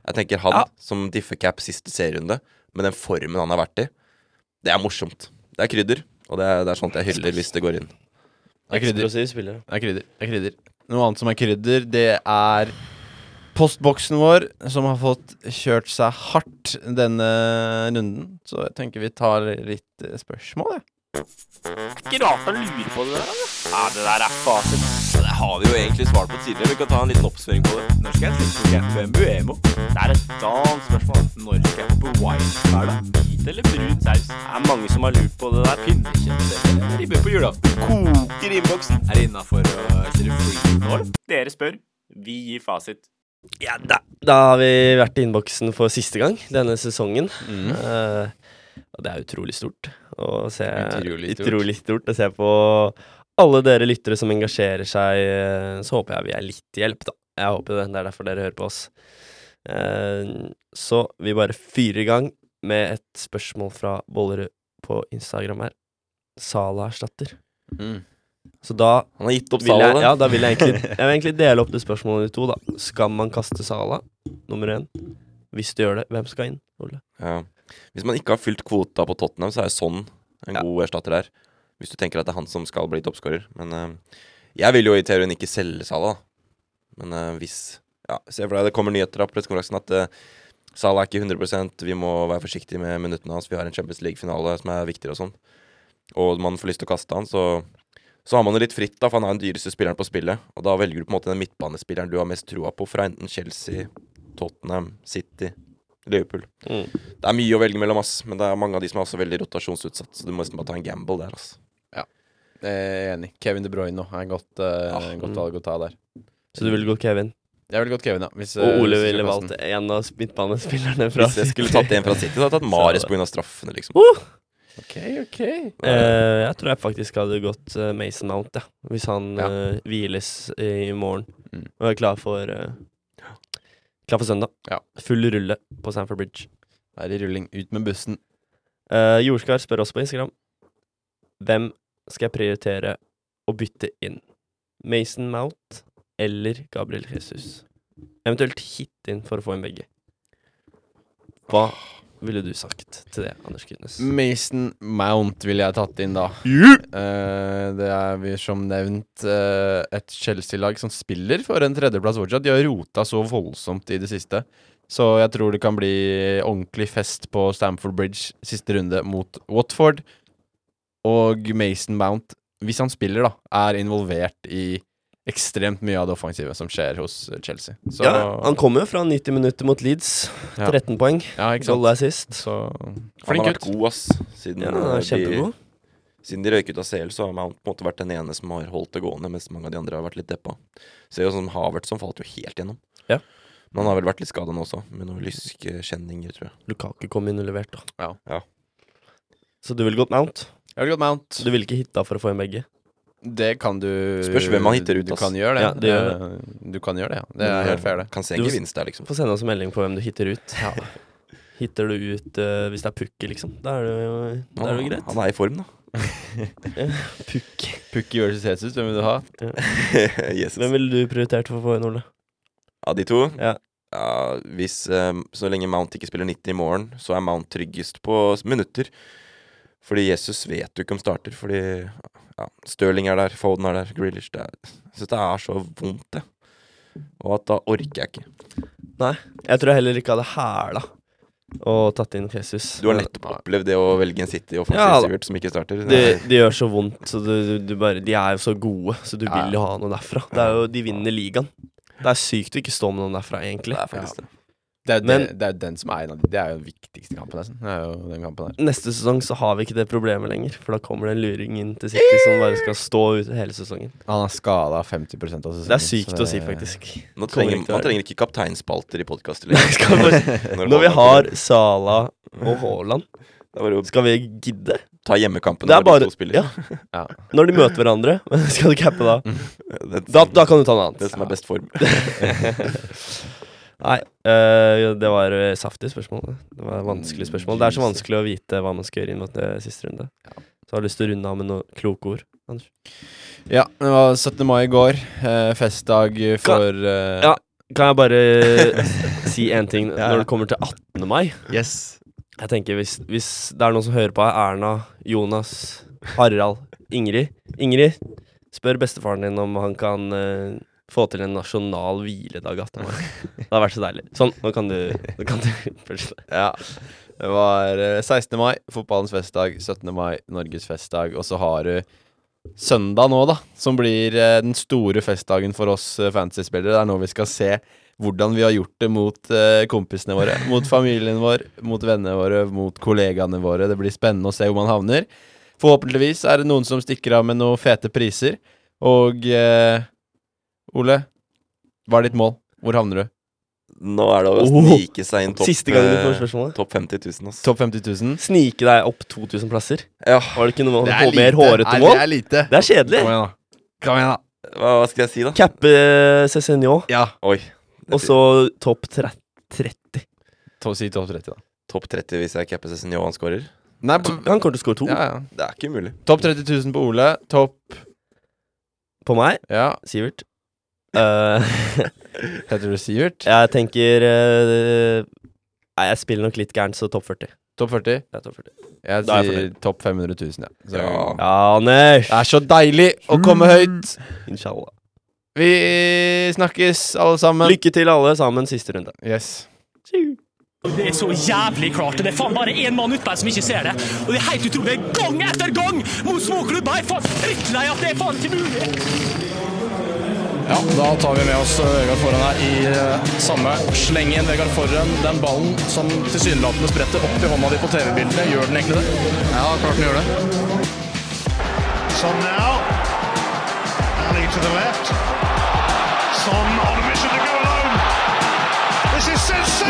Jeg tenker han Ja. som diffecap siste serierunde, med den formen han har vært i, det er morsomt. Det er krydder, og det er, det er sånt jeg hyller hvis det går inn. det er krydder. Det er krydder. Det er krydder. Noe annet som er krydder, det er postboksen vår, som har fått kjørt seg hardt denne runden. Så jeg tenker vi tar litt eh, spørsmål, jeg. Ikke rart han lurer på det der. altså. Ja, det der er fasit. Det har vi jo egentlig svart på tidligere. Vi kan ta en liten oppsummering på det. Når skal jeg på Mbuemo? Det er et annet spørsmål. Når skal jeg hoppe wildcard, da? Hvit eller brun saus? Det er mange som har lurt på det der. Pinnekjøtt ribbe på julaften? Koker innboksen. Er det innafor å kjøre free nå, eller? Dere spør. Vi gir fasit. Ja, da, da har vi vært i innboksen for siste gang denne sesongen. Mm. Eh, og det er utrolig stort å se. Utrolig stort. Utrolig stort å se på alle dere lyttere som engasjerer seg. Så håper jeg vi er litt til hjelp, da. Jeg håper det. Det er derfor dere hører på oss. Eh, så vi bare fyrer i gang med et spørsmål fra Bollerud på Instagram her. Sala erstatter. Mm. Så da Han har gitt opp Sala? jeg, ja, da vil jeg egentlig, [LAUGHS] jeg vil egentlig dele opp det spørsmålet i to. da Skal man kaste Sala, nummer én? Hvis du gjør det, hvem skal inn? Ole? Ja. Hvis man ikke har fylt kvota på Tottenham, så er sånn en Ja. god erstatter der. Hvis du tenker at det er han som skal bli toppskårer. Men uh, jeg vil jo i teorien ikke selge Salah. da. Men uh, hvis Ja, se for deg det kommer nyheter av pressekonferansen at uh, Salah er ikke 100% vi må være forsiktige med minuttene hans. Vi har en Champions League-finale som er viktigere og sånn. Og man får lyst til å kaste han, så så har man det litt fritt, da, for han er den dyreste spilleren på spillet. Og da velger du på en måte den midtbanespilleren du har mest troa på, fra enten Chelsea, Tottenham, City, Liverpool. Mm. Det er mye å velge mellom, ass, men det er mange av de som er også veldig rotasjonsutsatt. Så du må nesten bare ta en gamble der, ass. Jeg er enig. Kevin De Bruyne er godt, uh, Ah, godt mm. valg å ta der. Så du ville gått Kevin? Jeg ville gått Kevin, ja. Hvis, eh, Og Ole hvis ville valgt en av midtbanespillerne fra Hvis jeg skulle tatt en fra City, så hadde jeg tatt [LAUGHS] Mares pga. straffene, liksom. Ok, ok. Uh, jeg tror jeg faktisk hadde gått eh, Mason Mount, ja. Hvis han Ja. eh, hviles i, morgen Mm. og er klar for eh, Klar for søndag. Ja. Full rulle på Sanford Bridge. Er i rulling. Ut med bussen. Uh, Jordskar spør også på Instagram. Hvem skal jeg prioritere å bytte inn? Mason Mount eller Gabriel Jesus? Eventuelt hit inn for å få inn begge. Hva ville du sagt til det, Anders Kydnes? Mason Mount ville jeg tatt inn da. Eh, det er vi som nevnt uh, et Chelsea-lag som spiller for en tredjeplass fortsatt. De har rota så voldsomt i det siste. Så jeg tror det kan bli ordentlig fest på Stamford Bridge siste runde mot Watford. Og Mason Mount, hvis han spiller, da, er involvert i ekstremt mye av det offensive som skjer hos Chelsea. Så, Ja, han kommer jo fra 90 minutter mot Leeds. Ja. 13 poeng. Ja, Goal er assist. Så Han flink har vært god, ass. Siden, Ja, han er eh, kjempegod. De, siden de røyk ut av CL, så har Mount på en måte vært den ene som har holdt det gående, mens mange av de andre har vært litt deppa. Ser jo som Havert som falt jo helt gjennom. Ja. Men han har vel vært litt skada nå også, med noen lyskjenninger, tror jeg. Lukaku kom inn og leverte. da. Ja. Ja. Så du ville gått Mount? Jeg vil gått Mount. Du ville ikke hitta for å få inn begge? Det kan du Spørs hvem man hitter ut, Du ass. kan gjøre det. Ja, det gjør Du kan gjøre det, ja. Det er helt fair, det. Kan se en Du- gevinst der, liksom. Få sende oss en melding på hvem du hitter ut. [LAUGHS] Hitter du ut eh, hvis det er Pukki, liksom? Da er det jo, da er det jo Han, greit. han er i form, da. [LAUGHS] Pukki. Pukki versus Jesus, hvem vil du ha? [LAUGHS] Jesus. Hvem ville du prioritert for å få inn, Ole? Av de to? Ja. Ja, hvis eh, Så lenge Mount ikke spiller 90 i morgen, så er Mount tryggest på s- minutter. Fordi Jesus vet du ikke om starter, fordi ja, Stirling er der, Foden er der, Grealish det er, Jeg syns det er så vondt, det. Og at da orker jeg ikke. Nei. Jeg tror jeg heller ikke hadde hæla og tatt inn Jesus. Du har nettopp opplevd det å velge en City offensiv Ja. Sivert som ikke starter. det, de gjør så vondt, så du, du, du bare De er jo så gode, så du Ja. vil jo ha noe derfra. Det er jo, De vinner ligaen. Det er sykt å ikke stå med noen derfra, egentlig. det er faktisk det. Det er, jo Men- det, det er jo den som er en av de Det er jo den viktigste kampen, nesten. Det er jo den kampen der. Neste sesong så har vi ikke det problemet lenger, for da kommer det en luring inn til City som bare skal stå ut hele sesongen. Han er skada 50% av sesongen. Det er sykt det, å si, faktisk. Nå trenger, man trenger ikke kapteinspalter i podkaster [LAUGHS] Når Når vi har. Sala og Haaland, skal vi gidde? ta hjemmekampene når bare, de to spiller. ja. Ja. Når de møter hverandre, [LAUGHS] skal du cappe da? [LAUGHS] Da, da kan du ta noe annet. det som er best form. Nei, øh, det var eh, saftig spørsmål. det. Var vanskelig spørsmål. Det er så vanskelig å vite hva man skal gjøre inn mot det siste runde. Så har jeg lyst til å runde av med noen kloke ord. Anders. Ja, det var 17. mai i går. Eh, festdag for eh, Ja. Kan jeg bare [LAUGHS] si én ting Ja. når det kommer til 18. mai? Yes. Jeg tenker hvis, hvis det er noen som hører på her, Erna, Jonas, Harald, Ingrid Ingrid, spør bestefaren din om han kan eh, få til en nasjonal hviledag 18. mai. Det hadde vært så deilig. Sånn, nå kan du, nå kan du. [LAUGHS] Ja. Det var eh, 16. mai, fotballens festdag. 17. mai, Norges festdag. Og så har du søndag nå, da, som blir eh, den store festdagen for oss uh, fantasy-spillere. Det er nå vi skal se hvordan vi har gjort det mot eh, kompisene våre, mot familien vår, mot vennene våre, mot kollegaene våre. Det blir spennende å se hvor man havner. Forhåpentligvis er det noen som stikker av med noen fete priser. Og eh, Ole, hva er ditt mål? Hvor havner du? Nå er det å Oh. snike seg inn topp Siste gang du eh, får spørsmålet. Topp 50 000, ass. Topp 50 000? Snike deg opp 2000 plasser. Ja. Var det ikke noe Det er mer hårete mål? Det er lite. Det er kjedelig. Kom igjen, da. Kom igjen, da. Hva, hva skal jeg si, da? Cappe Cézinho, Ja. Oi. og så topp 30. To, si topp 30, da. Topp 30 hvis jeg capper Cezinio og han scorer? Nei, Han kommer til å score to. ja, ja. Det er ikke umulig. Topp 30 000 på Ole. Topp På meg, Ja, Sivert. Eh, [LAUGHS] heter du Sivert? jeg tenker uh, Nei, jeg spiller nok litt gærent, så topp 40. Topp 40? Jeg er topp 40. Jeg Da er jeg sier fornøyd. topp 500 000, ja. Så, Ja. Ja, Anders! Det er så deilig å komme høyt! Inshallah. Vi snakkes, alle sammen. Lykke til, alle sammen, siste runde. Yes. Det er så jævlig klart. og Det er faen bare én mann ute her som ikke ser det. Og det er helt utrolig. Gang etter gang mot småklubber. Jeg er faen drittlei at det er faen ikke mulig. Ja, da tar vi med oss eh, Vegard Forhen her i eh, samme sleng igjen. Vegard Forhen, den ballen som tilsynelatende spretter opp i hånda di på TV-bildene, gjør den egentlig det? Ja, klart den gjør det. Son now. Ali to the left. Son on a mission to go alone. This is sensational.